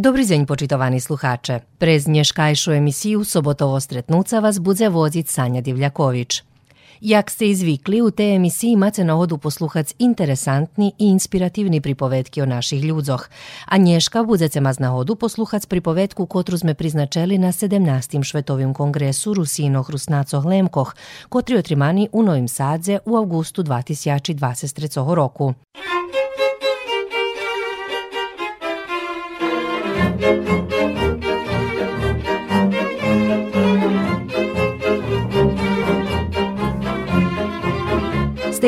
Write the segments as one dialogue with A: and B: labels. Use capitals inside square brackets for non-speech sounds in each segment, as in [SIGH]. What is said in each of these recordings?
A: Dobry dzień, počitovani sluhače. Prez nješkajšu emisiju Sobotovo stretnuca vas bude vozit Sanja Divljaković. Jak ste izvikli, u tej emisiji imate odu posluhac interesantni i inspirativni pripovetki o naših ľudzoch. A Nješka budete ma na odu pripovetku kotru sme priznačeli na 17. švetovim kongresu Rusinoh Rusnacoh Lemkoh, kotri otrimani u Novim Sadze u augustu 2023 roku. Thank you.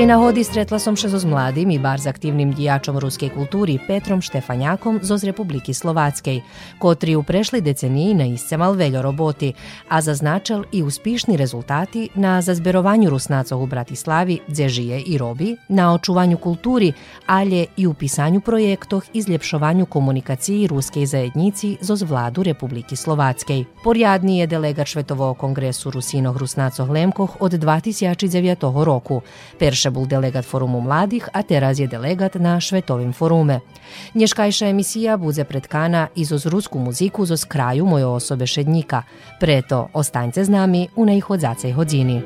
A: Z tej nahody stretla som še so s mladým i bar aktívnym dijačom ruskej kultúry Petrom Štefanjakom zo z Republiky Slováckej, kotri u prešli deceniji na iscemal veľo roboti, a zaznačal i uspíšni rezultati na zazberovanju Rusnacov u Bratislavi, gdje žije i robi, na očuvanju kulturi, alje i u pisanju projektoh i zljepšovanju komunikaciji ruskej zajednici zo z vladu Republiky Slováckej. Porjadni je delegat Švetovog kongresu Rusinoh Rusnacov Lemkoh od 2009 roku. Perš Bivše bol delegat Forumu mladih, a teraz je delegat na Švetovim forume. Nješkajša emisija bude pretkana i zo rusku muziku zo kraju moje osobe šednika. Preto ostaňte s nami u najhodzacej hodzini.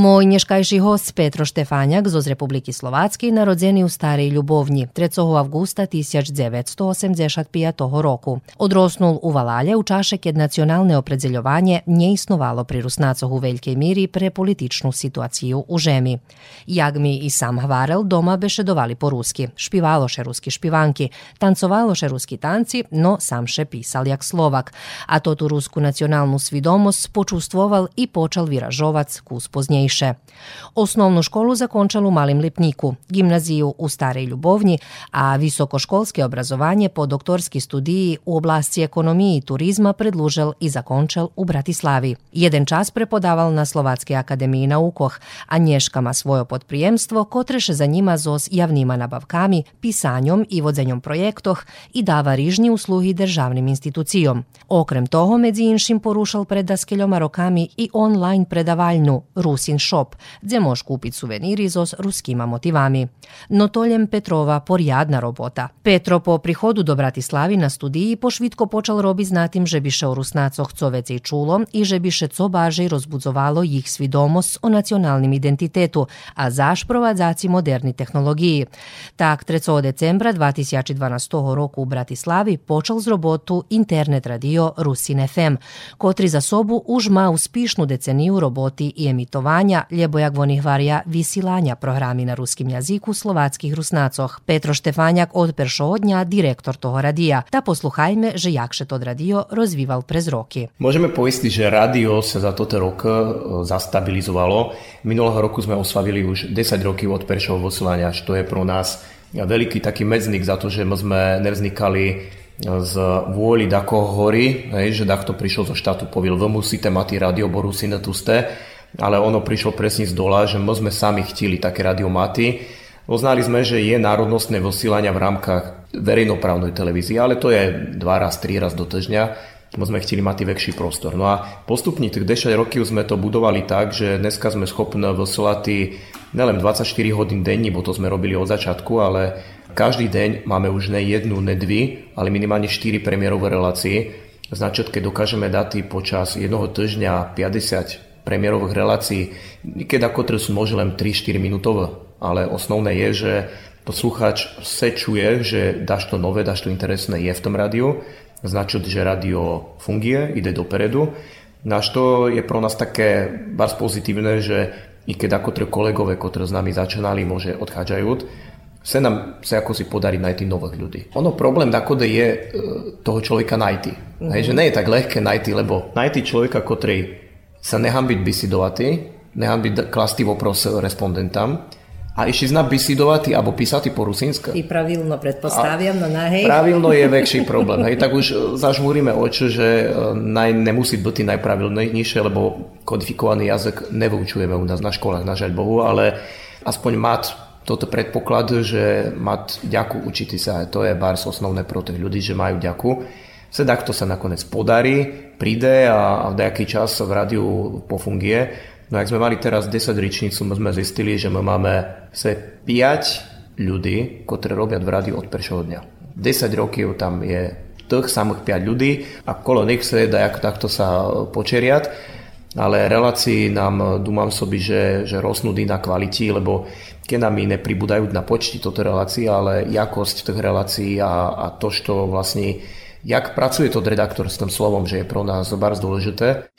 A: Moj nješkajši host Petro Štefanjak z Republiki Slovackej narodzeni u Starej Ljubovni 3. avgusta 1985 roku. Odrosnul u Valalje u čaše ked nacionalne opredzeljovanje nje isnovalo pri Rusnacoh u veljkej miri pre političnu situaciju u žemi. Jagmi i sam Hvarel doma bešedovali po ruski, špivaloše ruski špivanki, tancovaloše ruski tanci, no samše pisal jak Slovak, a to tu rusku nacionalnu svidomost počustvoval i počal viražovac kus poznje pozniejsze. Osnovnu školu zakončal u Malim Lipniku, gimnaziju u Starej Ljubovnji, a visokoškolske obrazovanje po doktorski studiji u oblasti ekonomiji i turizma predlužel i zakončal u Bratislavi. Jeden čas prepodaval na Slovatskej akademiji naukoh, a nješkama svojo podprijemstvo kotreše za njima zos javnima nabavkami, pisanjom i vodzenjom projektoh i dava rižnji usluhi državnim institucijom. Okrem toho, medzi inšim porušal pred daskeljoma rokami i online predavaljnu Rusi Rusin Shop, gdje možeš kupiti suveniri so ruskima motivami. No toljem Petrova porjadna robota. Petro po prihodu do Bratislavi na studiji pošvitko počal robi znatim, že biše o Rusnacoh co i čulo i že biše co baže rozbudzovalo jih svidomos o nacionalnim identitetu, a zaš prowadzaci moderni tehnologiji. Tak 3. decembra 2012 roku u Bratislavi počal z robotu internet radio Rusin FM, kotri za sobu už uspišnu deceniju roboti i emitovanja vysielania, lebo jak vonih varia vysielania programy na ruskim jazyku slováckých rusnácoch. Petro Štefáňak od peršoho dňa direktor toho radia. Ta posluchajme, že jakže to radio rozvíval prez roky.
B: Môžeme poistiť, že radio sa za toto rok e, zastabilizovalo. Minulého roku sme oslavili už 10 roky od peršoho vysielania, čo je pro nás veľký taký medznik za to, že sme nevznikali z vôli dakoho hory, hej, že takto prišiel zo štátu, povil, vy musíte mať radio, boru si tu ste ale ono prišlo presne z dola, že my sme sami chtili také radiomaty. Oznali sme, že je národnostné vysílania v rámkach verejnoprávnej televízie, ale to je dva raz, tri raz do týždňa. My sme chceli mať väčší prostor. No a postupne tých 10 rokov sme to budovali tak, že dneska sme schopní vysielať nelen 24 hodín denní, bo to sme robili od začiatku, ale každý deň máme už ne jednu, ne dvi, ale minimálne 4 premiérové relácie. Značky dokážeme dať počas jednoho týždňa 50 premiérových relácií, keď ako sú môže len 3-4 minútové, ale osnovné je, že poslucháč se čuje, že dáš to nové, dáš to interesné je v tom rádiu, značí, že rádio funguje, ide dopredu. Náš to je pro nás také bars pozitívne, že i keď ako kolegové, ktorí s nami začínali, môže odchádzajú, sa nám sa ako si podarí nájsť nových ľudí. Ono problém nakode je e, toho človeka najti. Mm-hmm. Hej, že nie je tak ľahké najti, lebo najti človeka, ktorý sa nechám byť bisidovatý, nechám byť klastý vopros respondentam a ešte zna bisidovatý alebo písatý po rusínske.
A: I pravilno predpostaviam, no na hej.
B: Pravilno je [LAUGHS] väčší problém. Hej, tak už e, zažmúrime oči, že e, naj, nemusí byť najpravilnejšie, lebo kodifikovaný jazyk nevyučujeme u nás na školách, na žaľ Bohu, ale aspoň mať toto predpoklad, že mať ďaku učiti sa, to je bars osnovné pro tých ľudí, že majú ďaku to sa nakoniec podarí, príde a, a nejaký čas v rádiu pofungie. No ak sme mali teraz 10 ričnicu, my sme zistili, že my máme se 5 ľudí, ktorí robia v rádiu od prvého dňa. 10 rokov tam je tých samých 5 ľudí a kolo nich sa dá takto sa počeriať ale relácii nám dúmam sobi, že, že rosnú na kvaliti, lebo keď nám nepribúdajú na počti toto relácií, ale jakosť tých relácií a, a to, čo vlastne Jak pracuje to redaktor s tým slovom, že je pro nás bardzo dôležité?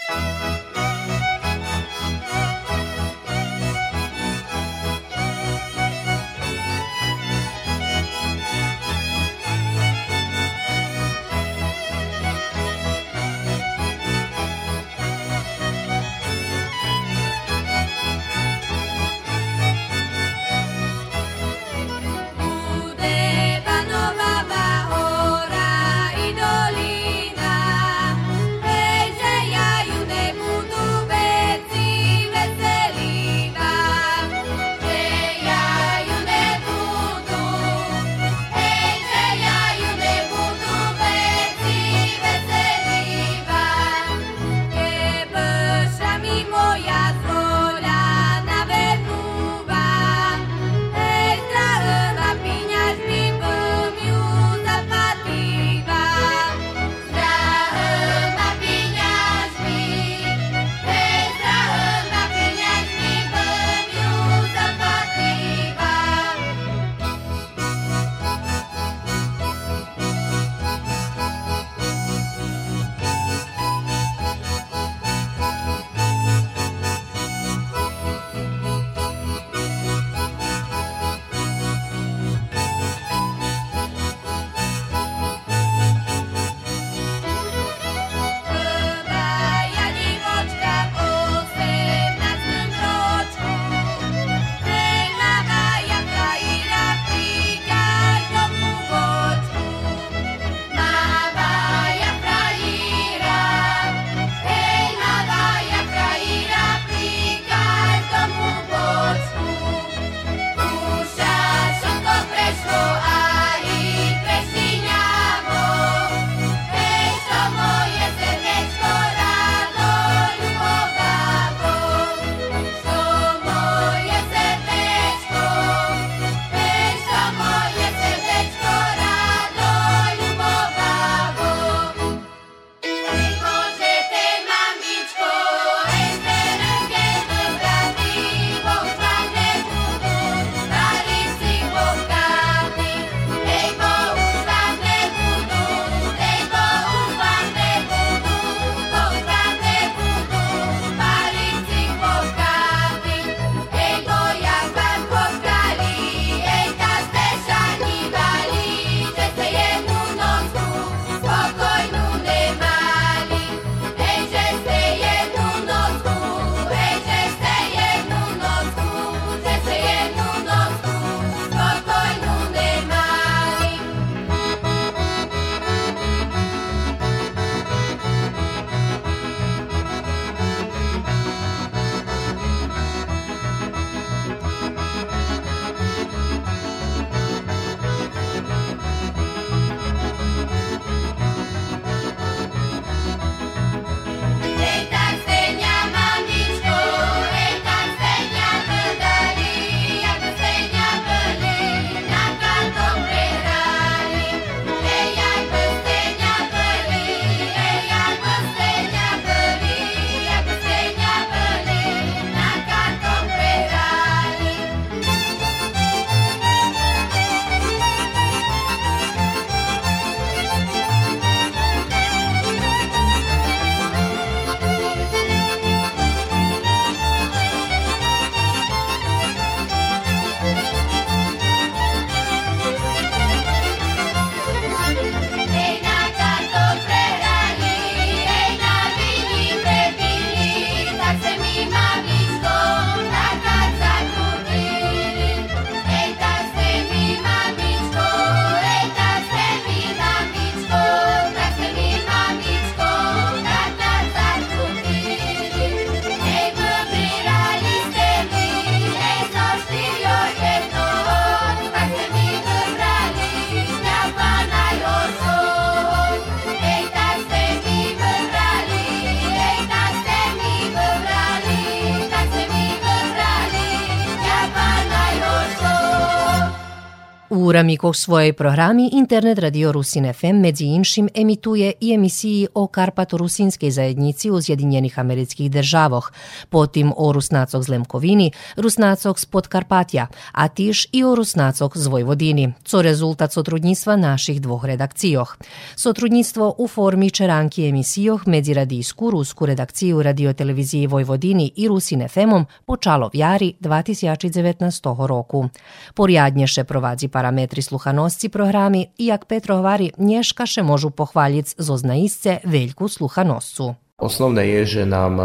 A: U Ramiku svojoj programi Internet Radio Rusin FM medzi inšim emituje i emisiji o karpato-rusinskej zajednici u Zjedinjenih američkih državoch, potim o rusnacog zlemkovini, rusnacog s Podkarpatja, a tiš i o rusnacog z Vojvodini, co rezultat sotrudnjstva naših dvoh redakcijoh. Sotrudnjstvo u formi čeranki emisijoh medzi radijsku rusku redakciju radioteleviziji Vojvodini i Rusin FM-om počalo v jari 2019. roku. Porjadnješe provadzi pa параметри слуханості програмі, як Петро говори, нешкаше можу похваліць зо знаїсце вельку слуханосцу.
B: Основné je, že nám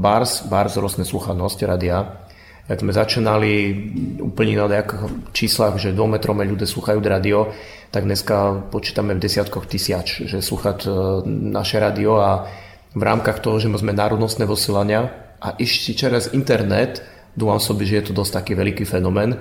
B: bars, bars rosne sluchanosť radia. Jak sme začínali úplne na nejakých číslach, že dvometrome ľudia slúchajú radio, tak dneska počítame v desiatkoch tisíc, že slúchať naše radio a v rámkach toho, že sme národnostné vysílania a ešte čeraz internet, dúfam sobie, že je to dosť taký veľký fenomén,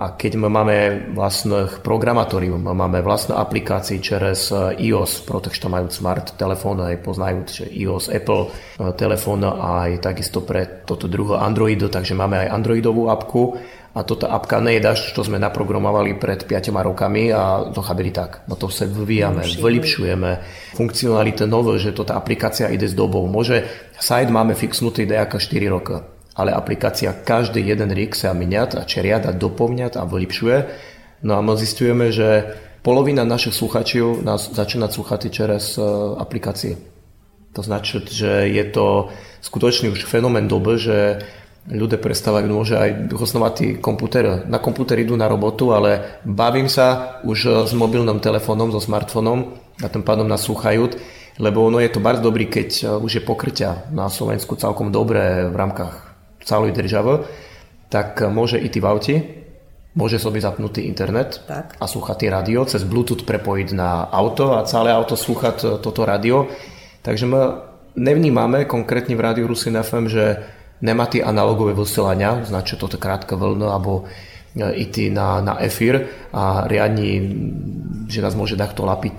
B: a keď my máme vlastných programátorium, máme vlastné aplikácie čeres iOS, pretože majú smart telefón, aj poznajú že iOS, Apple telefón aj takisto pre toto druho Androidu, takže máme aj Androidovú apku a toto apka nie je daž, čo sme naprogramovali pred 5 rokami a to chábili tak. No to sa vyvíjame, vylepšujeme. Funkcionality nové, že toto aplikácia ide s dobou. Môže, site máme fixnutý nejaká 4 roky ale aplikácia každý jeden rík sa meniať a čeriať a doplňať a vylepšuje. No a my zistujeme, že polovina našich sluchačov nás začína sluchať čeres aplikácie. To značí, že je to skutočný už fenomén doby, že ľudia prestávajú, môže aj hosnovať komputer. Na komputer idú na robotu, ale bavím sa už s mobilným telefónom, so smartfónom a tým pádom nás slúchajú, lebo ono je to bardzo dobrý, keď už je pokrytia na Slovensku celkom dobré v rámkach celej države, tak môže ísť v aute, môže sobie zapnutý internet tak. a slúchať radio, cez Bluetooth prepojiť na auto a celé auto slúchať toto radio. Takže my nevnímame konkrétne v rádiu Rusin FM, že nemá tie analogové vysielania, znači toto krátka vlna, alebo ísť na, na efír a riadni, že nás môže takto lapiť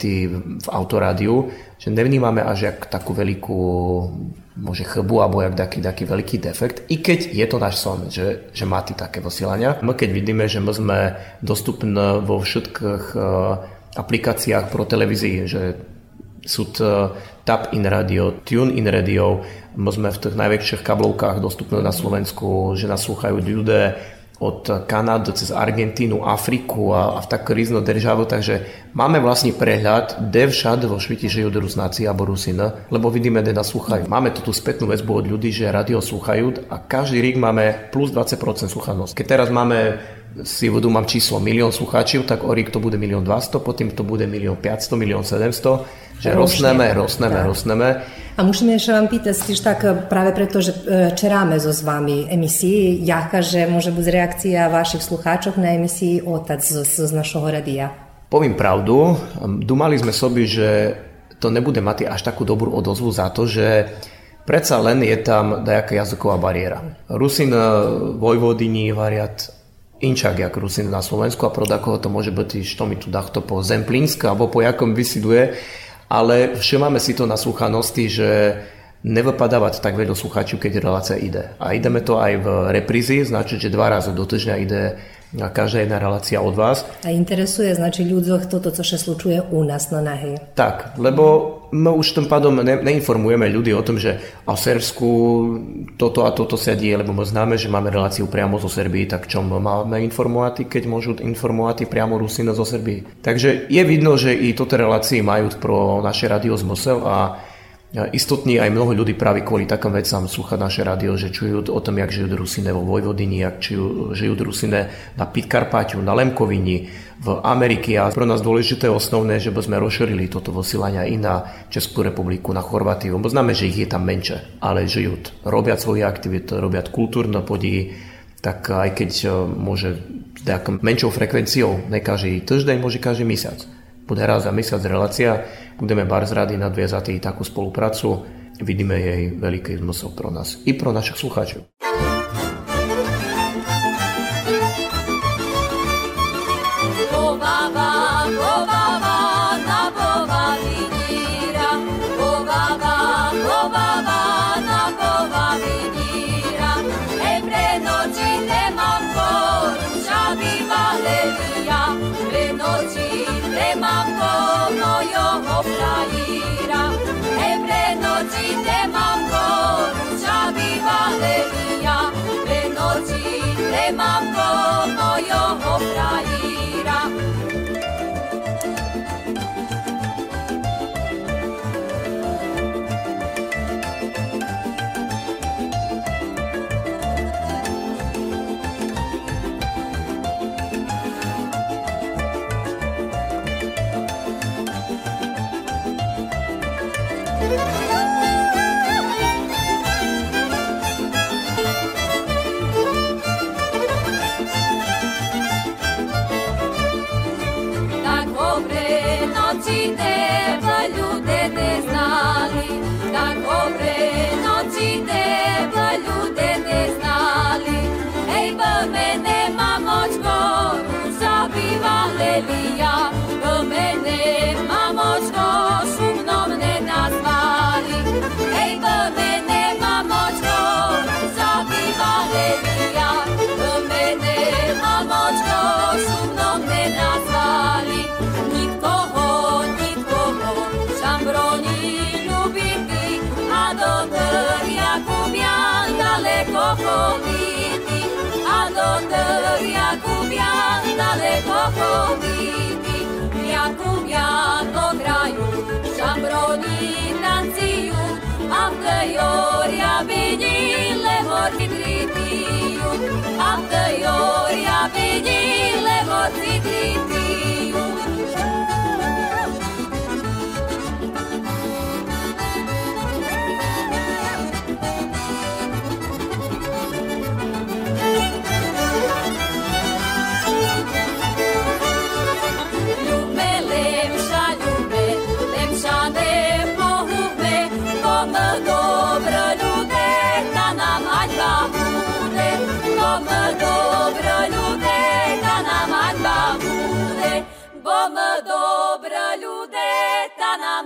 B: v autorádiu, že nevnímame až jak takú veľkú môže chybu alebo jak taký, taký veľký defekt, i keď je to náš son, že, že má ty také vysielania. My keď vidíme, že my sme dostupní vo všetkých uh, aplikáciách pro televízii, že sú to Tap in Radio, Tune in Radio, my sme v tých najväčších kablovkách dostupní na Slovensku, že nás slúchajú ľudia od Kanady cez Argentínu, Afriku a, a v tak rýzno državu, takže máme vlastne prehľad, kde všade vo svete žijú Rusnáci alebo Rusina, lebo vidíme, kde nás slúchajú. Máme tu tú spätnú väzbu od ľudí, že radio slúchajú a každý rok máme plus 20% sluchanosť. Keď teraz máme si vodu mám číslo milión slucháčov, tak o rok to bude milión 200, potom to bude milión 500, milión 700 že rosneme, rosneme, tak. rosneme.
A: A musíme ešte vám pýtať, tiež tak práve preto, že čeráme so s vami emisii, jaká, že môže byť reakcia vašich slucháčov na emisii Otac z, z našho radia?
B: Poviem pravdu, dumali sme sobi, že to nebude mať až takú dobrú odozvu za to, že predsa len je tam nejaká jazyková bariéra. Rusin Vojvodini variat inčak jak Rusin na Slovensku a pro to môže byť, što mi tu dachto po Zemplínsk alebo po jakom vysiduje, ale všemáme si to na sluchanosti, že nevypadávať tak veľa slucháčov, keď relácia ide. A ideme to aj v reprízi, znači, že dva razy do týždňa ide každá jedna relácia od vás.
A: A interesuje, znači ľuďoch toto, čo sa slučuje u nás na nahy.
B: Tak, lebo my už tým pádom ne, neinformujeme ľudí o tom, že a v Serbsku toto a toto sa deje, lebo my známe, že máme reláciu priamo zo Serbii, tak čo máme informovať, keď môžu informovať priamo Rusina zo Serbii. Takže je vidno, že i toto relácie majú pro naše radio z Mosel a Istotní aj mnoho ľudí práve kvôli takým vecám slúchať naše rádio, že čujú o tom, jak žijú Rusine vo Vojvodini, jak žijú, žijú Rusine na Pitkarpáťu, na Lemkovini, v Amerike. A pro nás dôležité je osnovné, že by sme rozšírili toto vosílania i na Českú republiku, na Chorvátiu. Bo známe, že ich je tam menšie, ale žijú, robia svoje aktivity, robia kultúrne podí, tak aj keď e, môže nejakou menšou frekvenciou, ne každý týždeň, môže každý mesiac bude raz za mesiac relácia, budeme Bars Rady nadviazať takú spoluprácu, vidíme jej veľký zmysel pro nás i pro našich slucháčov.
C: Jakubia daleko choditi, Jakubia do kraju, šam broni Franciju, a v Jorja vidi levorci kritiju, a v Jorja vidi levorci kritiju.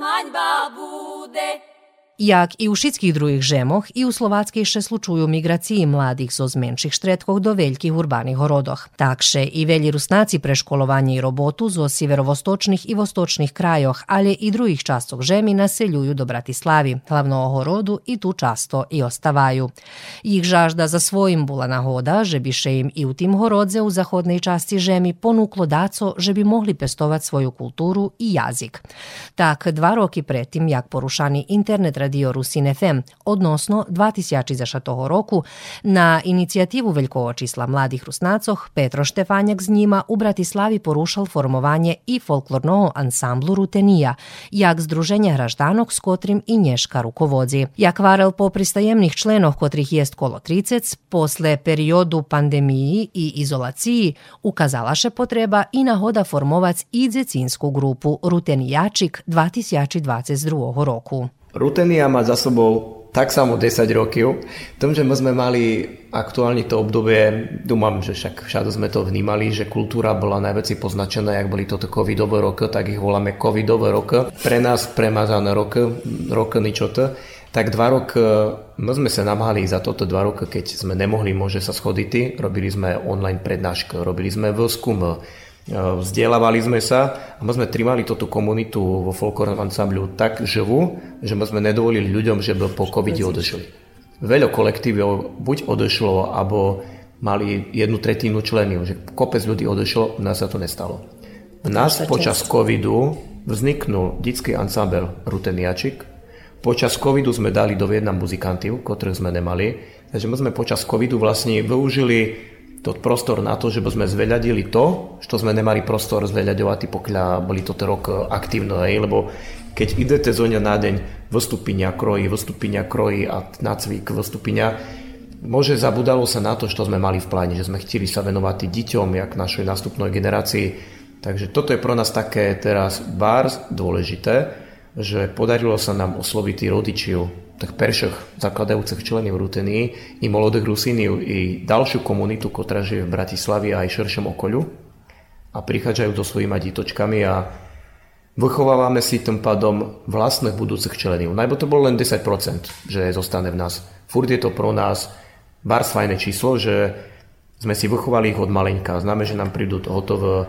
C: hańba буде.
A: Jak i u všetkých druhých žemoch, i u Slovatskej še slučuju migraciji mladih zo zmenších štretkoh do velikih urbanih horodoh. Takše i velji rusnaci preškolovanje i robotu zo sjeverovostočnih i vostočnih krajoh, ali i drugih častog žemi naseljuju do Bratislavi, hlavno horodu i tu často i ostavaju. Ih žažda za svojim bula nahoda, že bi im i u tim horodze u zahodnej časti žemi ponuklo daco, že bi mogli pestovat svoju kulturu i jazik. Tak, dva roki pretim, jak porušani internet Radio Rusin FM, odnosno dva tisjači za Šatohoroku, na inicijativu velikočisla mladih rusnacoh Petro Štefanjak z njima u Bratislavi porušal formovanje i folklorno ansamblu Rutenija, jak združenje hraždanok s kotrim i nješka rukovodzi. Jak varel po pristajemnih členov kotrih jest kolo 30, posle periodu pandemiji i izolaciji ukazalaše potreba i nahoda formovac i dzecinsku grupu Rutenijačik 2022. roku.
B: Rutenia má za sebou tak samo 10 rokov. V tom, že my sme mali aktuálne to obdobie, dúmam, že však všade sme to vnímali, že kultúra bola najväčší poznačená, jak boli toto covidové roky, tak ich voláme covidové roky. Pre nás premazané roky, roky ničoto. Tak dva roky, my sme sa namáhali za toto dva roky, keď sme nemohli môže sa schoditi, robili sme online prednášky, robili sme výskum, Vzdelávali sme sa a my sme trimali túto komunitu vo folklórnom ansamblu tak živú, že my sme nedovolili ľuďom, že by po covide odešli. Veľa kolektívov buď odešlo, alebo mali jednu tretinu členov, že kopec ľudí odešlo, nás sa to nestalo. U nás počas covidu vzniknul detský ansambel Ruteniačik. Počas covidu sme dali do Vietnam muzikantov, ktorých sme nemali. Takže my sme počas covidu vlastne využili to prostor na to, že by sme zveľadili to, čo sme nemali prostor zveľaďovať, pokiaľ boli toto rok aktívne, hej, lebo keď idete zo dňa na deň vystúpinia kroji, vystúpinia kroji a nacvik vystúpinia, Môže zabudalo sa na to, čo sme mali v pláne, že sme chceli sa venovať deťom, jak našej nástupnej generácii. Takže toto je pro nás také teraz bárs dôležité, že podarilo sa nám osloviť rodičiu tak perších zakladajúcich členov Ruteny i molodých Rusíniu i ďalšiu komunitu, ktorá žije v Bratislavi a aj širšom okoliu a prichádzajú so svojimi ditočkami a vychovávame si tým pádom vlastných budúcich členov. Najbo to bolo len 10%, že zostane v nás. Furt je to pro nás bars číslo, že sme si vychovali ich od maleňka. Známe, že nám prídu hotové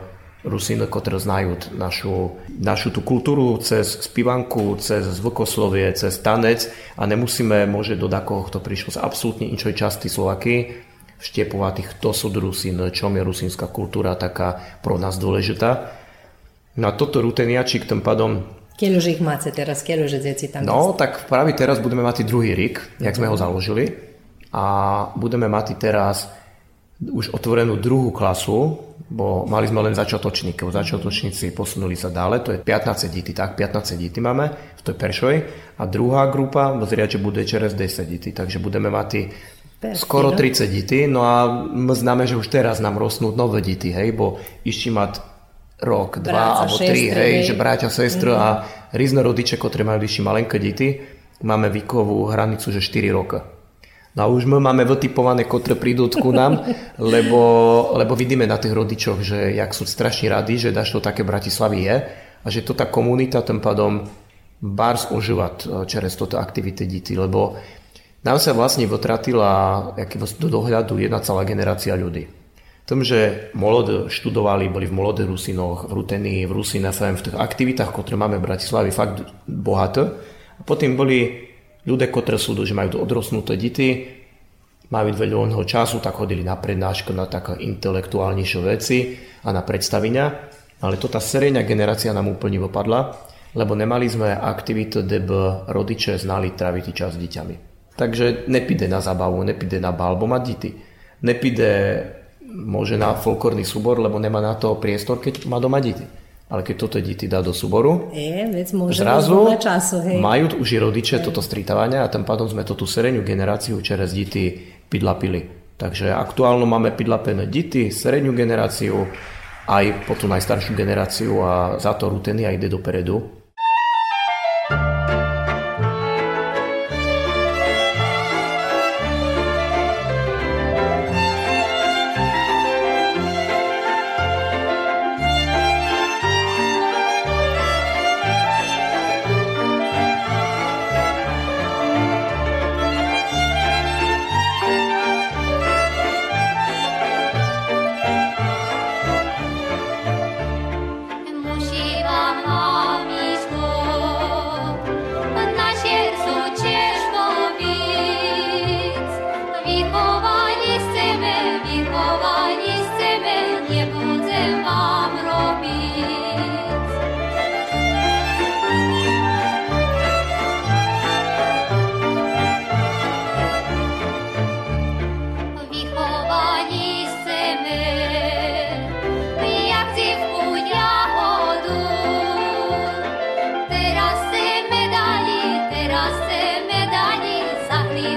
B: Rusíny, ktoré znajú našu, našu tú kultúru cez spivanku, cez zvukoslovie, cez tanec a nemusíme môže do takoho, kto prišiel z absolútne inčoj časti Slovaky, štiepovať kto sú Rusín, čom je rusínska kultúra taká pro nás dôležitá. Na toto ruteniačik tým pádom
A: Keľože ich máte teraz, keľože deti tam
B: No, tak práve teraz budeme mať druhý rik, jak sme ho založili. A budeme mať teraz už otvorenú druhú klasu, bo mali sme len začiatočníkov. Začiatočníci posunuli sa dále, to je 15 detí, tak 15 detí máme v tej peršoj. A druhá grupa, že bude čeres 10 detí, takže budeme mať skoro 30 detí. No a my známe, že už teraz nám rostnú nové deti, hej, bo ešte mať rok, dva alebo tri, hej, hej, že bratia, sestry mm. a rýzne rodiče, ktoré majú vyššie malenké deti, máme výkovú hranicu, že 4 roka. No a už my máme vytipované, ktoré prídu ku nám, [LAUGHS] lebo, lebo vidíme na tých rodičoch, že jak sú strašne radi, že dáš to také Bratislavy je a že to tá komunita tým pádom bars ožívať eh, čerez toto aktivity detí, lebo nám sa vlastne vytratila do dohľadu jedna celá generácia ľudí. Tým, že molod študovali, boli v Molode Rusinoch, v Rutení, v Rusin FM, v tých aktivitách, ktoré máme v Bratislavi, fakt bohaté. A potom boli ľudia, ktorí sú, že majú odrosnuté deti, majú veľa času, tak chodili na prednášku, na také intelektuálnejšie veci a na predstavenia. Ale to tá serijná generácia nám úplne vypadla, lebo nemali sme aktivity, kde by rodiče znali tráviť čas s deťami. Takže nepíde na zabavu, nepíde na bal, bo má deti. Nepíde môže na folklórny súbor, lebo nemá na to priestor, keď má doma deti. Ale keď toto deti dá do súboru,
A: je, vec môže
B: zrazu
A: času, hej.
B: majú už i rodiče hej. toto strítavanie a tým pádom sme tú sereniu generáciu čerez deti pidlapili. Takže aktuálno máme pidlapené deti, srednú generáciu, aj po tú najstaršiu generáciu a za to Rutenia ide dopredu.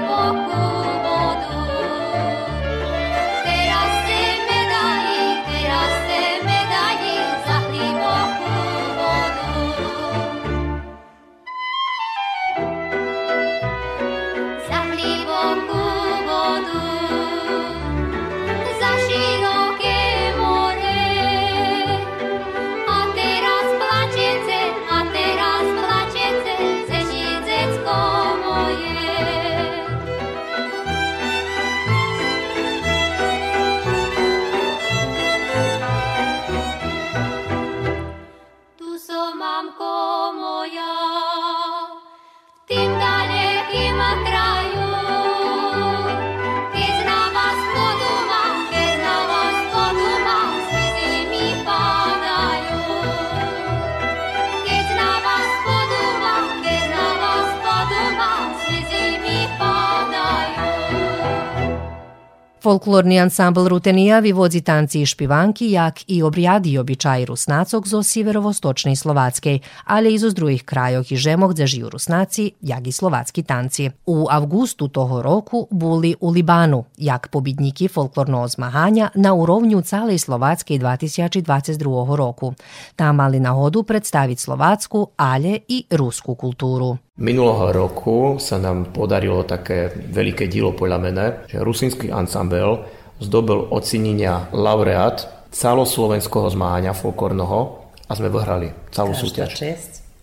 B: me.
A: Folklorni ansambl Rutenija vyvodzi tanci i špivanki, jak i obrijadi i običaji rusnacog zo sjeverovostočnej Slovatskej, ali i zo drugih krajov i žemog gdje žiju rusnaci, jak i slovatski tanci. U avgustu toho roku buli u Libanu, jak pobidniki folklornog zmahanja na urovnju cale Slovatske 2022 roku. Tam mali na hodu predstaviti slovatsku, ale i rusku kulturu.
B: Minulého roku sa nám podarilo také veľké dielo podľa mene, že rusínsky ansambel zdobil ocenenia laureát celoslovenského zmáňa folklórneho a sme vyhrali celú Každá súťaž.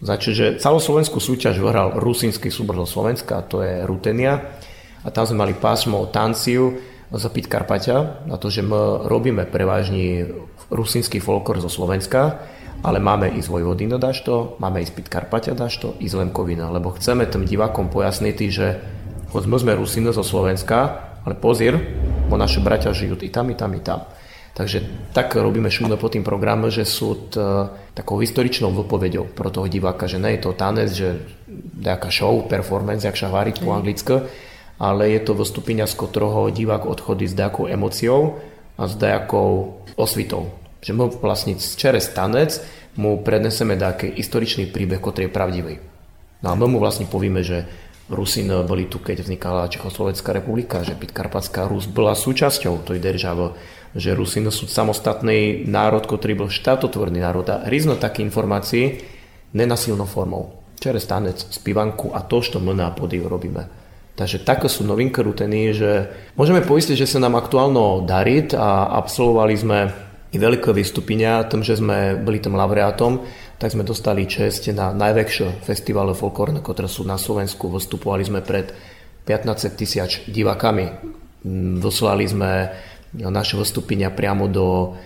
B: Znači, že celoslovenskú súťaž vyhral rusínsky súbor zo Slovenska, to je Rutenia. A tam sme mali pásmo tanciu za Karpaťa, na to, že my robíme prevažne rusínsky folklor zo Slovenska, ale máme ísť Vojvodina dašto, máme ísť Pitkarpatia dašto, ísť Lemkovina, lebo chceme tým divákom pojasniť, že hoď sme Rusino zo Slovenska, ale pozir, bo naši bratia žijú i tam, i tam, i tam. Takže tak robíme šumno po tým programu, že sú t, takou historičnou vypovedou pro toho diváka, že nie je to tanec, že nejaká show, performance, jak hovorí po anglicky, ale je to vystúpenia, z ktorého divák odchodí s nejakou emociou a s nejakou osvitou. Že my vlastne čerez tanec mu predneseme nejaký historičný príbeh, ktorý je pravdivý. No a my mu vlastne povieme, že Rusin boli tu, keď vznikala Čechoslovenská republika, že Pitkarpatská Rus bola súčasťou tej državy že Rusino sú samostatný národ, ktorý bol štátotvorný národ a rizno také informácie nenasilnou formou. Čerez tanec, spivanku a to, čo my na podiv robíme. Takže také sú novinky rutiny, že môžeme poistiť, že sa nám aktuálno darí a absolvovali sme i veľké vystúpenia, tým, že sme byli tým laureátom, tak sme dostali čest na najväčšie festivále folklórne, sú na Slovensku. Vystupovali sme pred 15 tisíc divákami. Doslali sme naše vystúpenia priamo do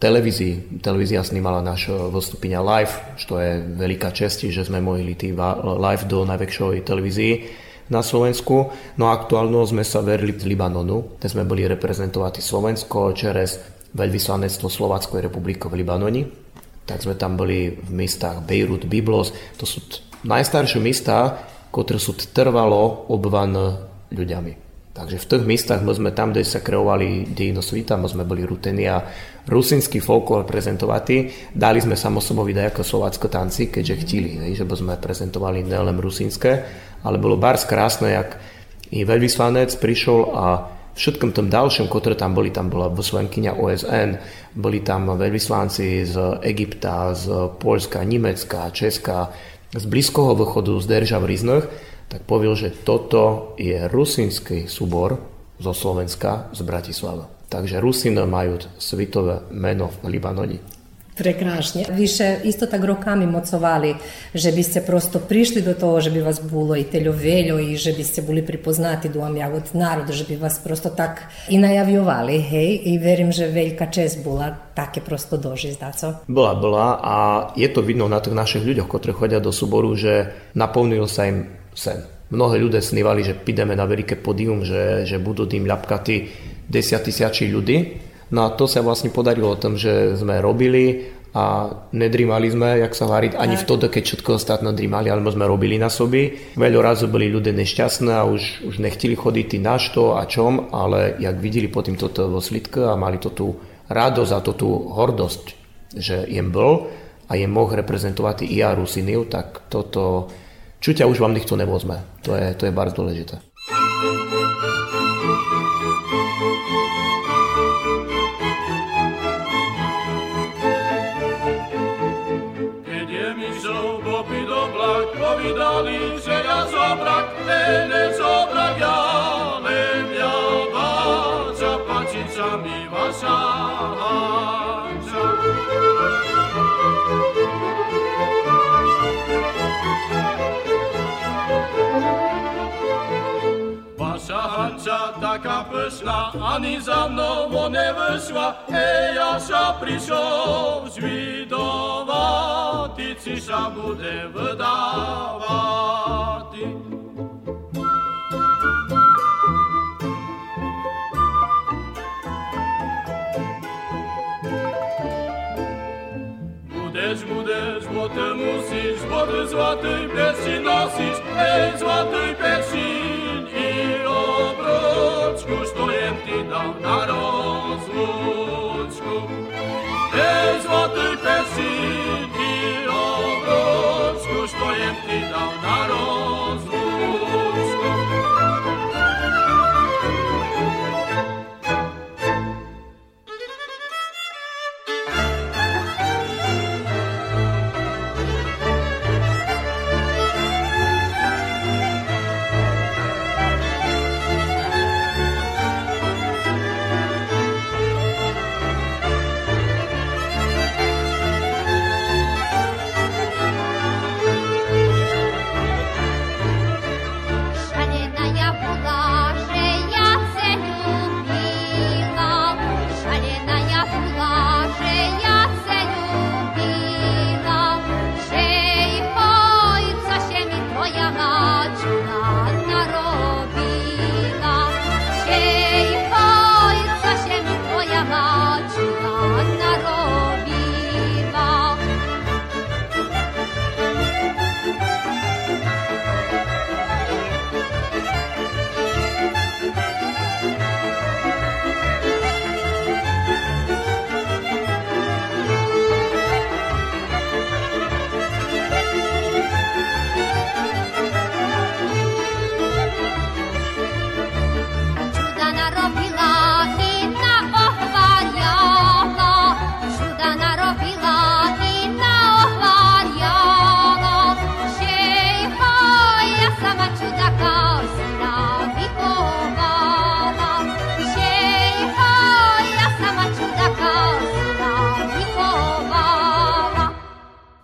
B: televízii. Televízia snímala naše vystúpenia live, čo je veľká čest, že sme mohli ísť live do najväčšej televízii na Slovensku. No aktuálno sme sa verili z Libanonu, kde sme boli reprezentovať Slovensko čerez veľvyslanectvo Slováckej republiky v Libanoni. Tak sme tam boli v mestách Beirut, Biblos. To sú najstaršie mesta, ktoré sú trvalo obvané ľuďami. Takže v tých miestach sme tam, kde sa kreovali dejino svita, my sme boli rutení a rusinský folklor prezentovali. Dali sme samosobovi ako slovácko tanci, keďže chtili, hej, že by sme prezentovali nielen rusinské, ale bolo bars krásne, jak i veľvyslanec prišiel a všetkom tom ďalšom, ktoré tam boli, tam bola vyslankyňa OSN, boli tam veľvyslanci z Egypta, z Polska, Nemecka, Česka, z Blízkoho východu, z držav rýznych, tak povedal, že toto je rusínsky súbor zo Slovenska, z Bratislava. Takže Rusino majú svitové meno v Libanoni.
A: Prekrásne. Vy še isto tak rokami mocovali, že by ste prosto prišli do toho, že by vas bolo i teľoveľo i že by ste boli pripoznati do od národa, že by vás prosto tak i najavjovali, hej? I verím, že veľká čest bola také prosto dožiť, dá co?
B: Bola, bola a je to vidno na tých našich ľuďoch, ktorí chodia do súboru, že naplnil sa im sen. Mnohé ľudia snívali, že pideme na veľké podium, že, že budú tým ľapkatí 10 tisíci ľudí. No a to sa vlastne podarilo o tom, že sme robili a nedrímali sme, jak sa hovorí, ani v to, keď všetko ostatné drímali, alebo sme robili na sobi. Veľa razu boli ľudia nešťastné a už, už nechtili chodiť na što a čom, ale jak videli potom toto vo slidke a mali to tú radosť a to tú hordosť, že jem bol a jem mohl reprezentovať i ja Rusiniu, tak toto Čuťa už vám nikto nevozme. To je, to je bardzo dôležité. la cape cela, en isant nom on ne reçoit, et en chapriceau, bude suis devant, si Budeš, budeš, bo te musíš, bo te zvatoj pesi nosíš, ej zvatoj pesi nosíš. not all.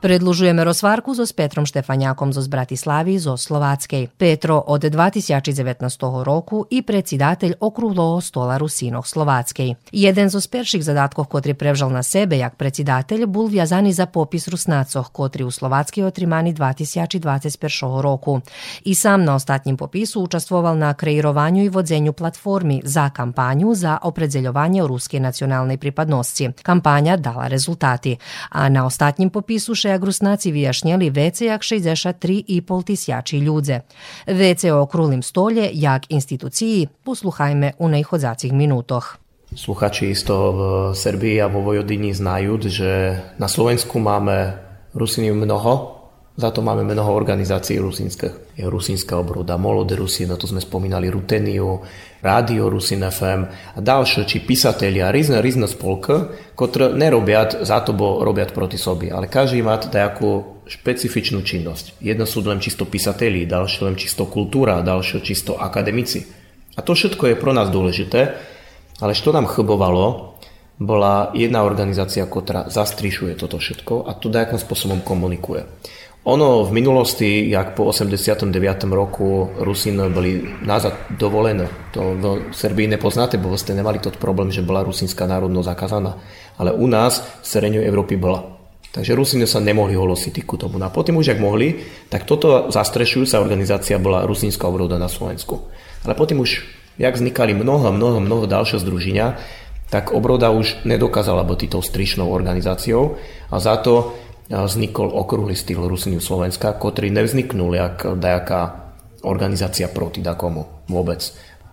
A: Predlužujeme rozvárku so Petrom Štefanjakom zo Bratislavy zo Slováckej. Petro od 2019 roku i predsjedatelj okrugloho stola Rusinoh Slováckej. Jeden zo perších zadatkov, kotri prevžal na sebe jak predsjedatelj, bol vjazani za popis Rusnacoh, kotri u Slováckej otrimani 2021 roku. I sam na ostatnjem popisu učestvoval na kreirovanju i vodzenju platformi za kampanju za opredzeljovanje ruske nacionalnej pripadnosti. Kampanja dala rezultati, a na ostatnjem popisu še jak Rusnaci vyjašnjeli vece jak 63,5 tisjači ljudze. Vece o okrulým stolje jak instituciji posluchajme u najchodzacích minutoch.
B: Sluchači isto v Serbii a vo Vojodini znajú, že na Slovensku máme Rusiny mnoho, za to máme mnoho organizácií rusínskych. Je Rusínska obroda, Molode Rusina, to sme spomínali Ruteniu, Rádio Rusin FM a ďalšie, či písatelia, rýzne, rýzne spolky, ktoré nerobiat za to, bo robiat proti sobi, ale každý má nejakú špecifičnú činnosť. Jedno sú len čisto písatelí, ďalšie len čisto kultúra, ďalšie čisto akademici. A to všetko je pro nás dôležité, ale čo nám chybovalo, bola jedna organizácia, ktorá zastrišuje toto všetko a to nejakým spôsobom komunikuje. Ono v minulosti, jak po 89. roku Rusín boli nazad dovolené. To v Serbii nepoznáte, bo ste nemali tot problém, že bola rusínska národnosť zakázaná. Ale u nás v Sereňu Európy bola. Takže Rusíne sa nemohli holosiť ku tomu. No a potom už, ak mohli, tak toto zastrešujúca organizácia bola Rusínska obroda na Slovensku. Ale potom už, jak vznikali mnoho, mnoho, mnoho ďalšie združenia, tak obroda už nedokázala byť tou strišnou organizáciou a za to vznikol okrúhly styl Rusiniu Slovenska, ktorý nevzniknul jak dajaká organizácia proti dakomu vôbec.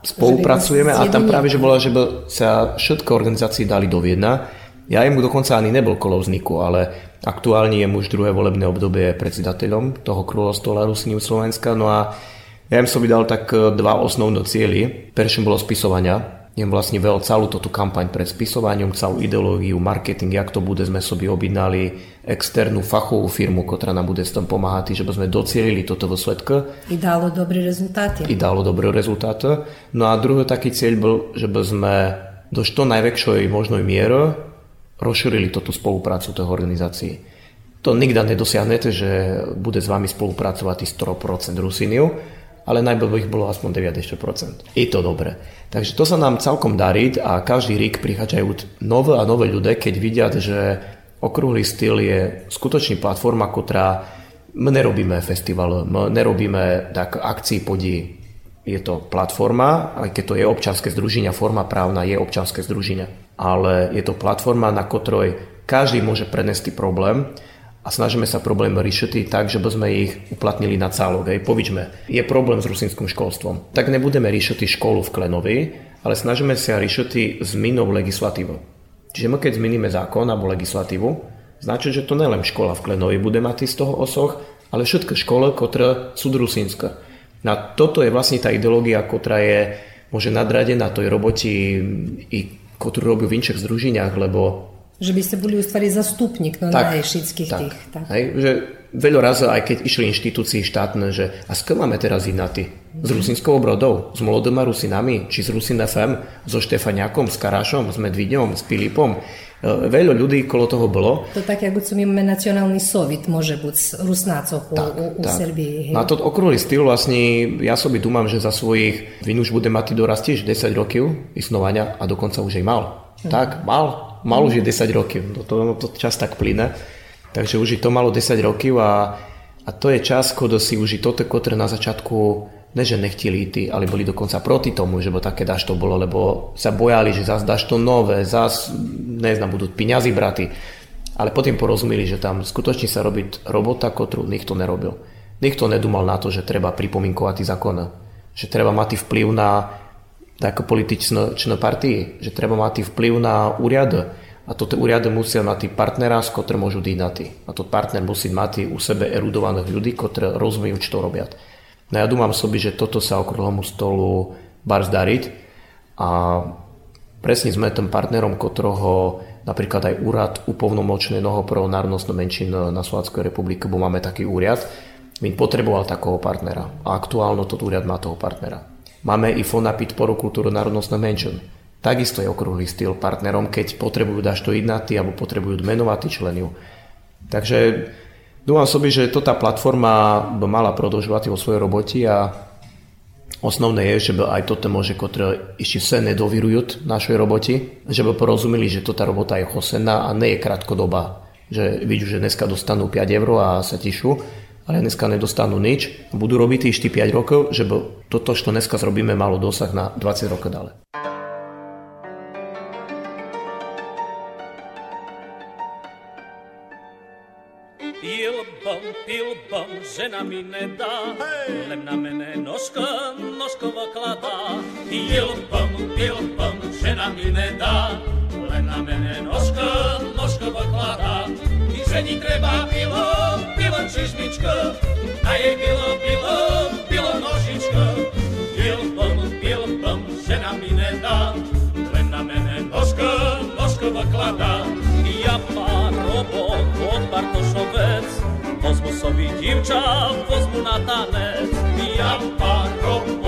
B: Spolupracujeme a tam práve, že bola, že sa všetky organizácie dali do Viedna. Ja jemu dokonca ani nebol kolo vzniku, ale aktuálne je už druhé volebné obdobie predsedateľom toho kráľovstva Rusiniu Slovenska. No a ja im som vydal tak dva osnovné cieľy. Prvším bolo spisovania, jem vlastne veľ celú toto kampaň pred spisovaním, celú ideológiu, marketing, jak to bude, sme sobie objednali externú fachovú firmu, ktorá nám bude s tom pomáhať, že by sme docielili toto vo svetke.
A: I dalo dobré rezultáty.
B: I dalo dobré rezultáty. No a druhý taký cieľ bol, že by sme do što najväčšej možnej miere rozšírili toto spoluprácu tej organizácii. To nikda nedosiahnete, že bude s vami spolupracovať 100% Rusiniu, ale najprv by ich bolo aspoň 90%. Je to dobre. Takže to sa nám celkom darí a každý rík prichádzajú nové a nové ľudia, keď vidia, že okrúhly styl je skutočný platforma, ktorá my nerobíme festival, my nerobíme tak akcií podí. Je to platforma, aj keď to je občanské združenia, forma právna je občanské združenia. Ale je to platforma, na ktorej každý môže prenesti problém a snažíme sa problém riešiť tak, že by sme ich uplatnili na cálok. Hej. Povíčme, je problém s rusínskym školstvom. Tak nebudeme riešiť školu v Klenovi, ale snažíme sa riešiť zmenou legislatívu. Čiže my keď zmeníme zákon alebo legislatívu, znači, že to nelen škola v Klenovi bude mať z toho osoch, ale všetky školy, ktoré sú rusínske. Na toto je vlastne tá ideológia, ktorá je môže nadradená tej roboti, i, ktorú robí v inších združeniach, lebo
A: že by ste boli ustvari zastupník no, tak, všetkých tak, tých. Tak.
B: Hej, že veľa razy, aj keď išli inštitúcii štátne, že a s kým máme teraz inaty? S mhm. Rusinskou obrodou, s mladými Rusinami, či s Rusin FM, so Štefaniakom, s Karašom, s Medvidňom, s Filipom. E, veľa ľudí kolo toho bolo.
A: To tak, ako sú máme nacionálny sovit, môže byť s Rusnácoch u, u, u Serbii.
B: Hej. Na to okrúhly styl vlastne, ja sobie dúmam, že za svojich, vin už bude mať doraz tiež 10 rokov isnovania a dokonca už aj mal. Mhm. Tak, mal mal už je 10 rokov, to, to, to čas tak plyne, takže už to malo 10 rokov a, a to je čas, kedy si už toto, ktoré na začiatku ne že nechtili ísť, ale boli dokonca proti tomu, že bo také dáš to bolo, lebo sa bojali, že zás dáš to nové, zás, neznám, budú peniazy braty. Ale potom porozumeli, že tam skutočne sa robiť robota, ktorú nikto nerobil. Nikto nedúmal na to, že treba pripominkovať zákona. Že treba mať vplyv na ako političné partii, že treba mať vplyv na úrady. A toto úrady musia mať partnera, s dať na ty. A to partner musí mať u sebe erudovaných ľudí, ktorí rozumejú, čo to robia. No ja dúmam sobie, že toto sa okrúhlomu stolu bar zdariť a presne sme tým partnerom, ktorého napríklad aj úrad upovnomočeného pro národnostnú menšinu na Slovenskej republike, bo máme taký úrad, my potreboval takého partnera. A aktuálno toto úrad má toho partnera. Máme i Fond na podporu kultúronárodnostných menšin. Takisto je okrúhly styl partnerom, keď potrebujú daštoidnaty alebo potrebujú menovatý členiu. Takže dúfam sobie, že to tá platforma by mala prodlžovať vo svojej roboti a osnovné je, že by aj toto môže, ktoré ešte sa nedovirujú našej robote, že by porozumeli, že to robota je chosenná a nie je krátkodobá. Že vidíš, že dneska dostanú 5 eur a sa tišu, ale dneska nedostanú nič. Budú robiť ešte 5 rokov, že toto, čo dneska zrobíme, malo dosah na 20 rokov ďalej.
D: Pilbom, žena mi ne da, hey! lem na mene noška, noškova klada. Pilbom, pilbom, žena mi ne da, lem na mene noška, noškova klada. I ženi treba bilo, bilo čižmička, a jej bilo, bilo, bilo nožička. Pilbom, pilbom, žena mi ne da, lem na mene noška, noškova klada. Ja pa robot od Bartošovec, Pozmu sobie dziewcza, pozmu na tanec Ja paro, o,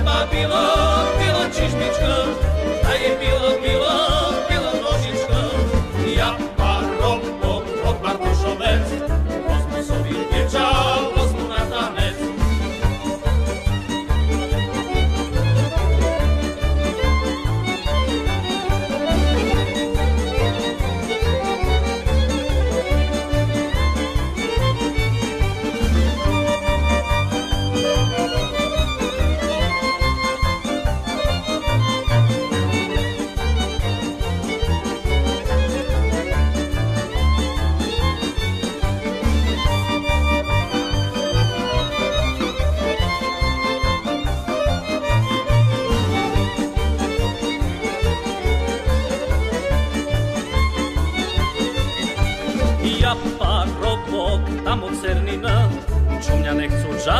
D: neba bilo, bilo čižmičko, a je bilo, bilo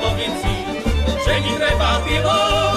D: było, było ciżmiczko Daje było,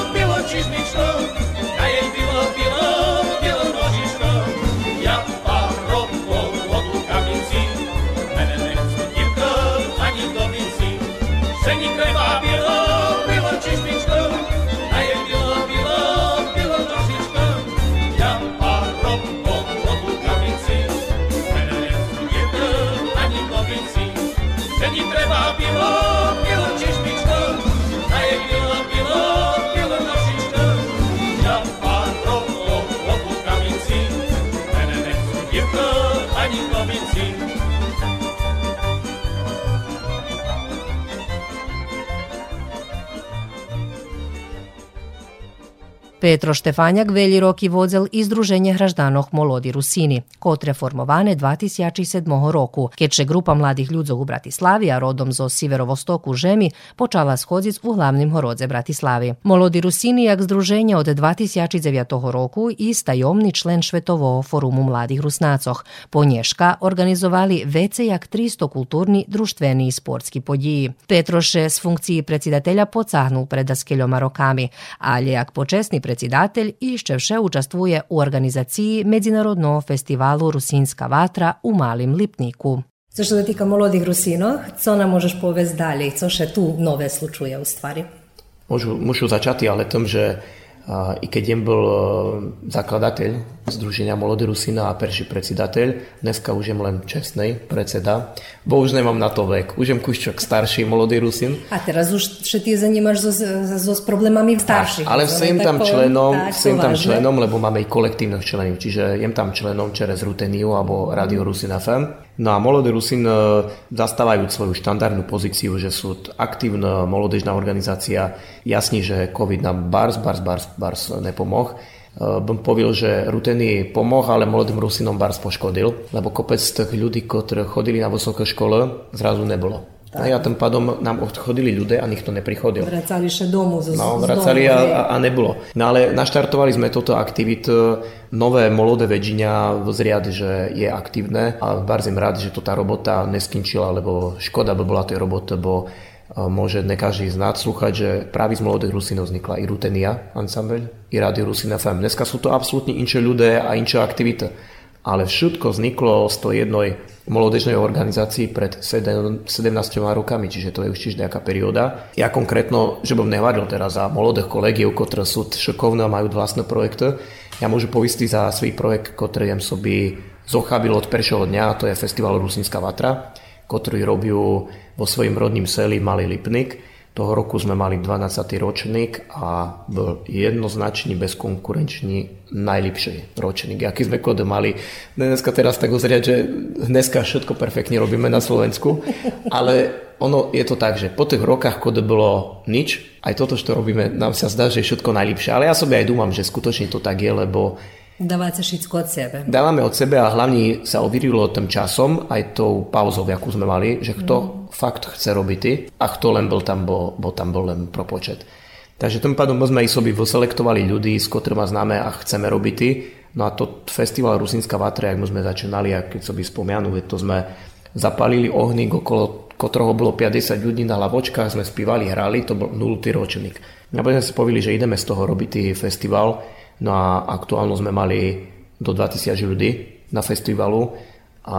D: Petro Štefanjak, Velji Roki Vozel i
A: Združenje hraždanoh Molodi Rusini, kot reformovane 2007. roku, keď će grupa mladih ljudzo u Bratislavi, a rodom zo siverovostoku Žemi, počala shodit u glavnim horodze Bratislavi. Molodi Rusini jak združenje od 2009. roku i stajomni člen Švetovog forumu mladih rusnacoh. Po organizovali vece 300 kulturni, društveni i sportski podjiji. Petroše s funkciji predsjedatelja pocahnul pred askeljoma jak počesni predsjedatelj Iščevše učestvuje u organizaciji Međunarodnog festivalu Rusinska vatra u Malim Lipniku.
E: Co što se tika molodih Rusino, co nam možeš povesti dalje i co še tu nove slučuje u stvari?
B: Možu, možu začati, ale tom, že i keď jem bol e, zakladateľ Združenia Molody Rusina a perší predsedateľ, dneska už jem len čestnej predseda, bo už nemám na to vek. Už jem kuščok starší Molody Rusin.
E: A teraz už všetky zanímaš so, so, s problémami starších.
B: Ale sem tam členom, tak, sem tam členom, lebo máme i kolektívnych členov, čiže jem tam členom čerez Ruteniu alebo Radio Rusin FM. No a Molody Rusin e, zastávajú svoju štandardnú pozíciu, že sú aktívna molodežná organizácia. Jasný, že COVID nám bars, bars, bars, bars nepomoh, bym povil, že Ruteny pomohol, ale mladým Rusinom bars poškodil, lebo kopec tých ľudí, ktorí chodili na vysoké škole, zrazu nebolo. Tak. A tým pádom nám odchodili ľudia a nikto neprichodil.
E: Vracali sa domu zo
B: No, vracali a, a, nebolo. No ale naštartovali sme toto aktivit, nové molode vedžinia zriad, že je aktívne a barzim rád, že to tá robota neskinčila, lebo škoda by bola tej roboty, bo môže ne každý z nás slúchať, že práve z Molodých Rusinov vznikla i Rutenia ensemble, i Radio Rusina FM. Dneska sú to absolútne inšie ľudia a inšie aktivity. Ale všetko vzniklo z tej jednej molodežnej organizácii pred 17 rokami, čiže to je už tiež nejaká perióda. Ja konkrétno, že bom nehovoril teraz za molodých kolegiev, ktoré sú šokovné a majú vlastné projekty, ja môžu povistiť za svoj projekt, ktorý jem sobi zochabil od prvého dňa, to je festival Rusinská vatra, ktorý robiu vo svojim rodným seli Malý Lipnik toho roku sme mali 12. ročník a bol jednoznačný, bezkonkurenčný najlepší ročník. Aký sme kode mali. Dneska teraz tak uzrieť, že dneska všetko perfektne robíme na Slovensku, ale ono je to tak, že po tých rokách, kode bolo nič, aj toto, čo robíme, nám sa zdá, že je všetko najlepšie. Ale ja sobie aj dúmam, že skutočne to tak je, lebo
E: Dávate všetko od sebe.
B: Dávame od sebe a hlavne sa overilo tým časom, aj tou pauzou, akú sme mali, že kto mm. fakt chce robiť a kto len bol tam, bo, bo tam bol len pro počet. Takže tým pádom sme i sobi vyselektovali ľudí, s ktorými známe a chceme robiť. No a to festival Rusinská vatra, jak sme začínali, a keď by spomenuli, to sme zapalili ohník, okolo ktorého bolo 50 ľudí na lavočkách, sme spívali, hrali, to bol 0. ročník. A potom sme si povedali, že ideme z toho robiť festival, No a aktuálno sme mali do 2000 ľudí na festivalu a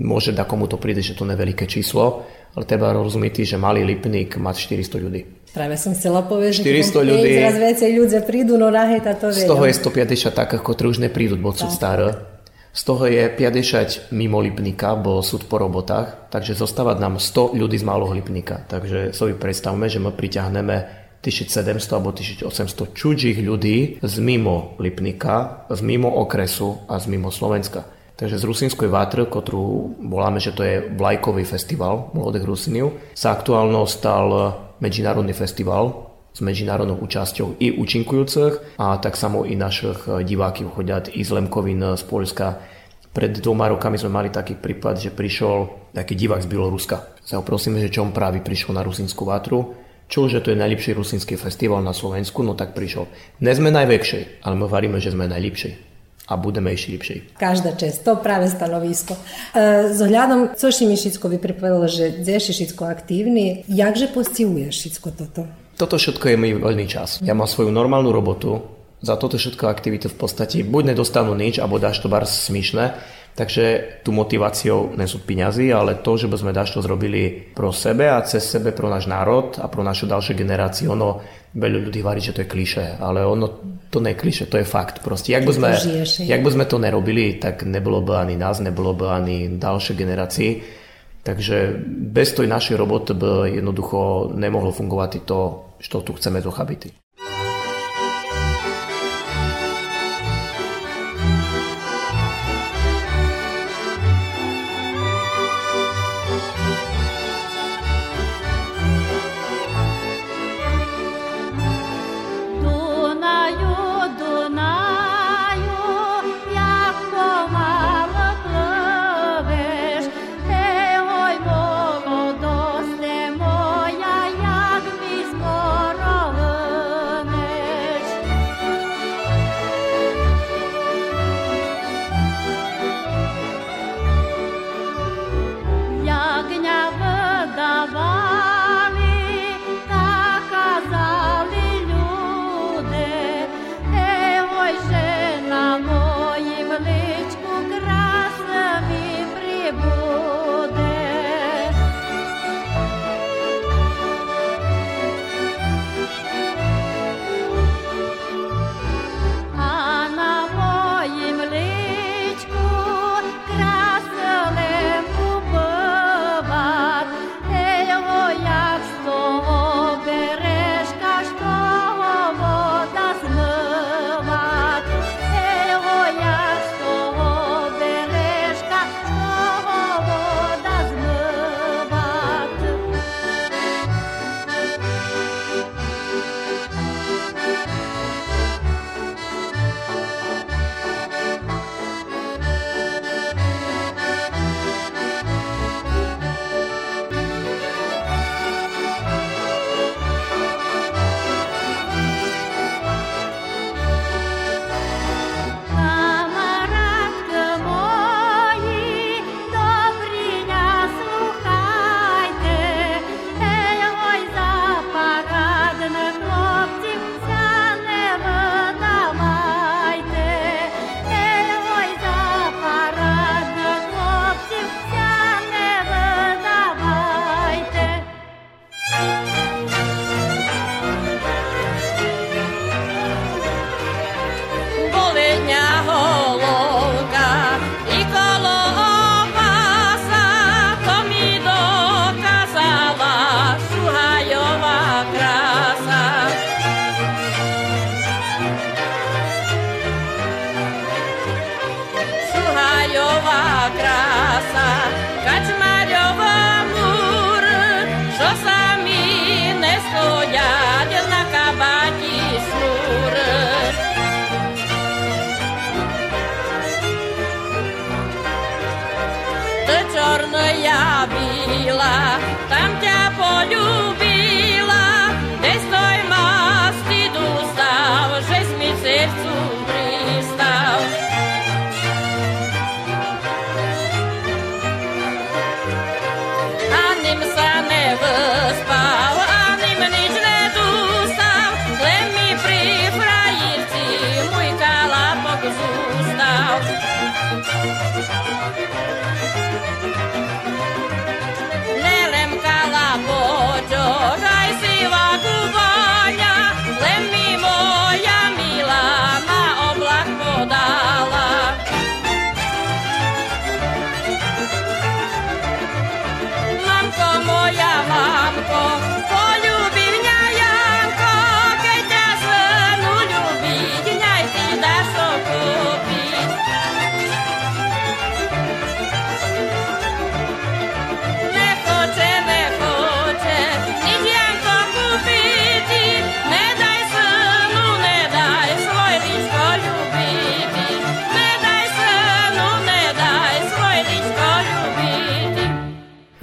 B: môže da komu to príde, že to je veľké číslo, ale treba rozumieť, že malý Lipník má 400 ľudí.
E: Práve som chcela povedať,
B: že 400 ľudí,
E: zraz viacej ľudia prídu, no hej, to
B: Z toho je 150 takých, ktorí už neprídu, bo sú staré. Z toho je 50 mimo Lipníka, bo sú po robotách, takže zostávať nám 100 ľudí z malého Lipníka. Takže si predstavme, že my priťahneme 1700 alebo 1800 čudžích ľudí z mimo Lipnika, z mimo okresu a z mimo Slovenska. Takže z Rusinskoj vátr, ktorú voláme, že to je vlajkový festival mladých Rusinov, sa aktuálno stal medzinárodný festival s medzinárodnou účasťou i účinkujúcich a tak samo i našich divákov chodiať i z Lemkovín z Polska. Pred dvoma rokami sme mali taký prípad, že prišiel taký divák z Bieloruska. Sa ho prosíme, že čo on práve prišiel na Rusinskú vátru čo, že to je najlepší rusinský festival na Slovensku, no tak prišiel. Ne sme najväčší, ale my varíme, že sme najlepší a budeme ešte lepší.
E: Každá čest, to práve stanovisko. E, ohľadom, co si mi všetko vypripravilo, že deš všetko aktívny, jakže postihuješ všetko toto?
B: Toto všetko je môj voľný čas. Ja mám svoju normálnu robotu, za toto všetko aktivity v podstate buď nedostanú nič, alebo dáš to bar smiešné, Takže tu motiváciou nie sú peniazy, ale to, že by sme dašto zrobili pro sebe a cez sebe pro náš národ a pro našu ďalšiu generáciu, ono veľa ľudí varí, že to je kliše, ale ono to nie je kliše, to je fakt. Proste, jak by, sme, jak by sme to nerobili, tak nebolo by ani nás, nebolo by ani ďalšie generácii. Takže bez tej našej roboty by jednoducho nemohlo fungovať to, čo tu chceme dochabiť.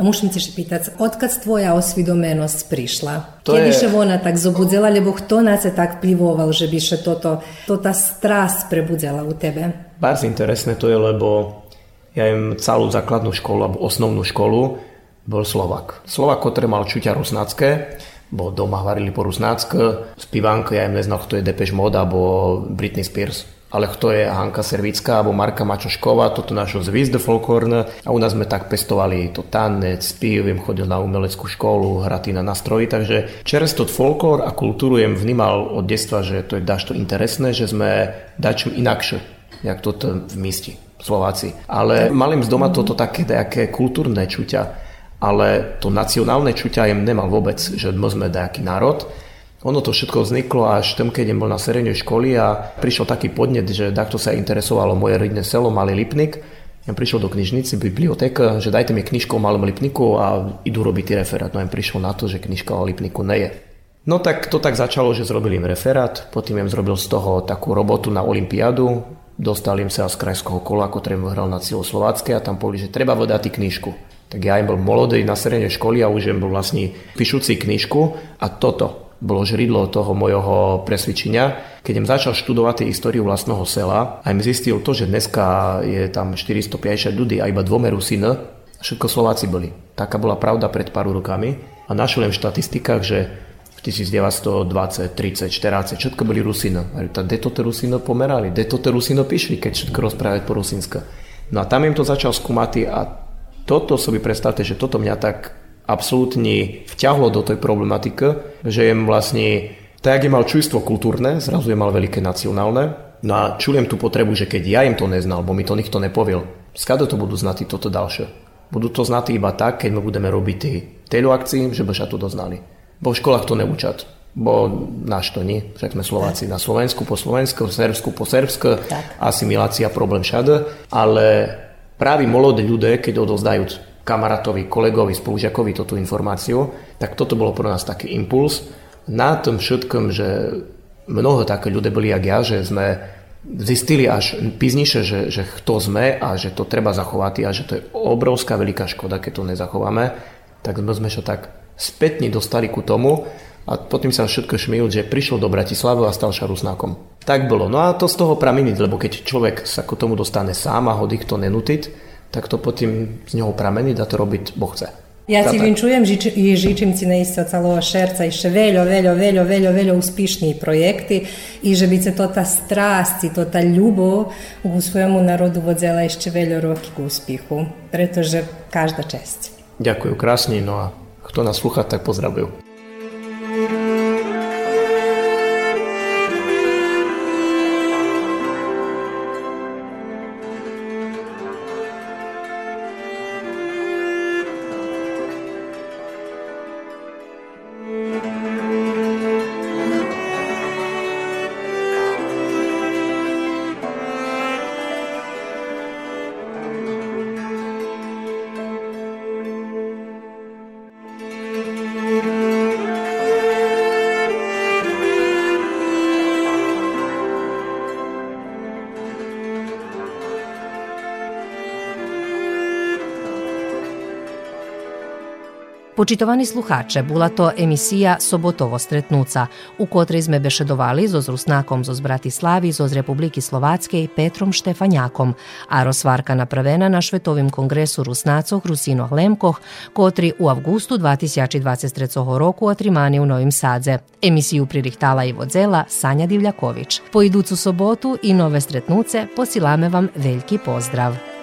E: Mušim ti še pitac, odkad tvoja osvidomenost prišla? To Kje je... ona tak zobudzela, lebo kto nás je tak plivoval, že by še toto, to tá strast prebudzela u tebe?
B: Bardzo interesné to je, lebo ja im celú základnú školu, alebo osnovnú školu, bol Slovak. Slovak, ktorý mal čuťa rusnácké, bo doma varili po rusnácké, spívánka, ja im neznal, kto je Depeche Mode, alebo Britney Spears ale kto je Hanka Servická alebo Marka Mačošková, toto našo zvizde folklórne a u nás sme tak pestovali to tanec, spív, chodil na umeleckú školu, hratý na nastroji, takže čersto folklór a kultúru jem vnímal od detstva, že to je dašto interesné, že sme dačo inakšie, jak toto v místi Slováci. Ale malým z doma toto také nejaké kultúrne čuťa, ale to nacionálne čuťa jem nemal vôbec, že sme nejaký národ, ono to všetko vzniklo až tam, keď bol na srednej školy a prišiel taký podnet, že takto sa interesovalo moje rodné selo, Malý Lipnik. Ja prišiel do knižnici, bibliotéka, že dajte mi knižku o Malom Lipniku a idú robiť referát. No ja prišiel na to, že knižka o Lipniku nie je. No tak to tak začalo, že zrobili im referát, potom im zrobil z toho takú robotu na Olympiádu, dostal im sa z krajského kola, ktorý hral na Slovácké a tam povedali, že treba vydať knižku. Tak ja im bol molodý na srednej školy a už im bol vlastne píšucí knižku a toto bolo žridlo toho mojho presvedčenia. Keď im začal študovať históriu vlastného sela a im zistil to, že dneska je tam 450 ľudí a iba dvome Rusiny, všetko Slováci boli. Taká bola pravda pred pár rokami a našiel v štatistikách, že v 1920, 30, 40, všetko boli Rusino. A to Rusino pomerali, kde to Rusino píšli, keď všetko rozprávať po Rusinska. No a tam im to začal skúmať a toto si predstavte, že toto mňa tak absolútne vťahlo do tej problematiky, že jem vlastne, tak jak je mal čujstvo kultúrne, zrazu je mal veľké nacionálne, no a čujem tú potrebu, že keď ja im to neznal, bo mi to nikto nepoviel, skade to budú znati toto ďalšie. Budú to znati iba tak, keď my budeme robiť tí teleakcii, že by sa to doznali. Bo v školách to neučat. Bo náš to nie, však sme Slováci na Slovensku po Slovensku, v Srbsku po Srbsku, asimilácia problém všade, ale práve mladí ľudia, keď odozdajú kamarátovi, kolegovi, spolužiakovi toto informáciu, tak toto bolo pre nás taký impuls. Na tom všetkom, že mnoho také ľudia boli jak ja, že sme zistili až pízniše, že, že kto sme a že to treba zachovať a že to je obrovská veľká škoda, keď to nezachováme, tak sme sa tak spätne dostali ku tomu a potom sa všetko šmil, že prišiel do Bratislavy a stal sa Rusnákom. Tak bolo. No a to z toho prameniť, lebo keď človek sa k tomu dostane sám a ho nikto nenutiť, tak to potom z neho pramení da to robiť Boh chce.
E: Ja ti vinčujem i žičim ti naista celého šerca ešte veľo, veľo, veľo, veľo, veľo úspešní projekty i že by se to ta strast i to ta ľubov u svojemu narodu vodzela ešte veľo roky k úspechu, pretože každá česť.
B: Ďakujem krásne, no a kto nás slúcha, tak pozdravujú.
C: Počitovani sluhače, bula to emisija Sobotovo stretnuca, u kotrej sme bešedovali zo Rusnakom zo Bratislavi, zo Republiki Slovatske i Petrom Štefanjakom, a Rosvarka napravena na Švetovim kongresu Rusnacoh Rusinoh Lemkoh, kotri u avgustu 2023 roku otrimani u Novim Sadze. Emisiju pririhtala i vodzela Sanja Divljaković. Po iducu sobotu i nove stretnuce posilame vam veliki pozdrav.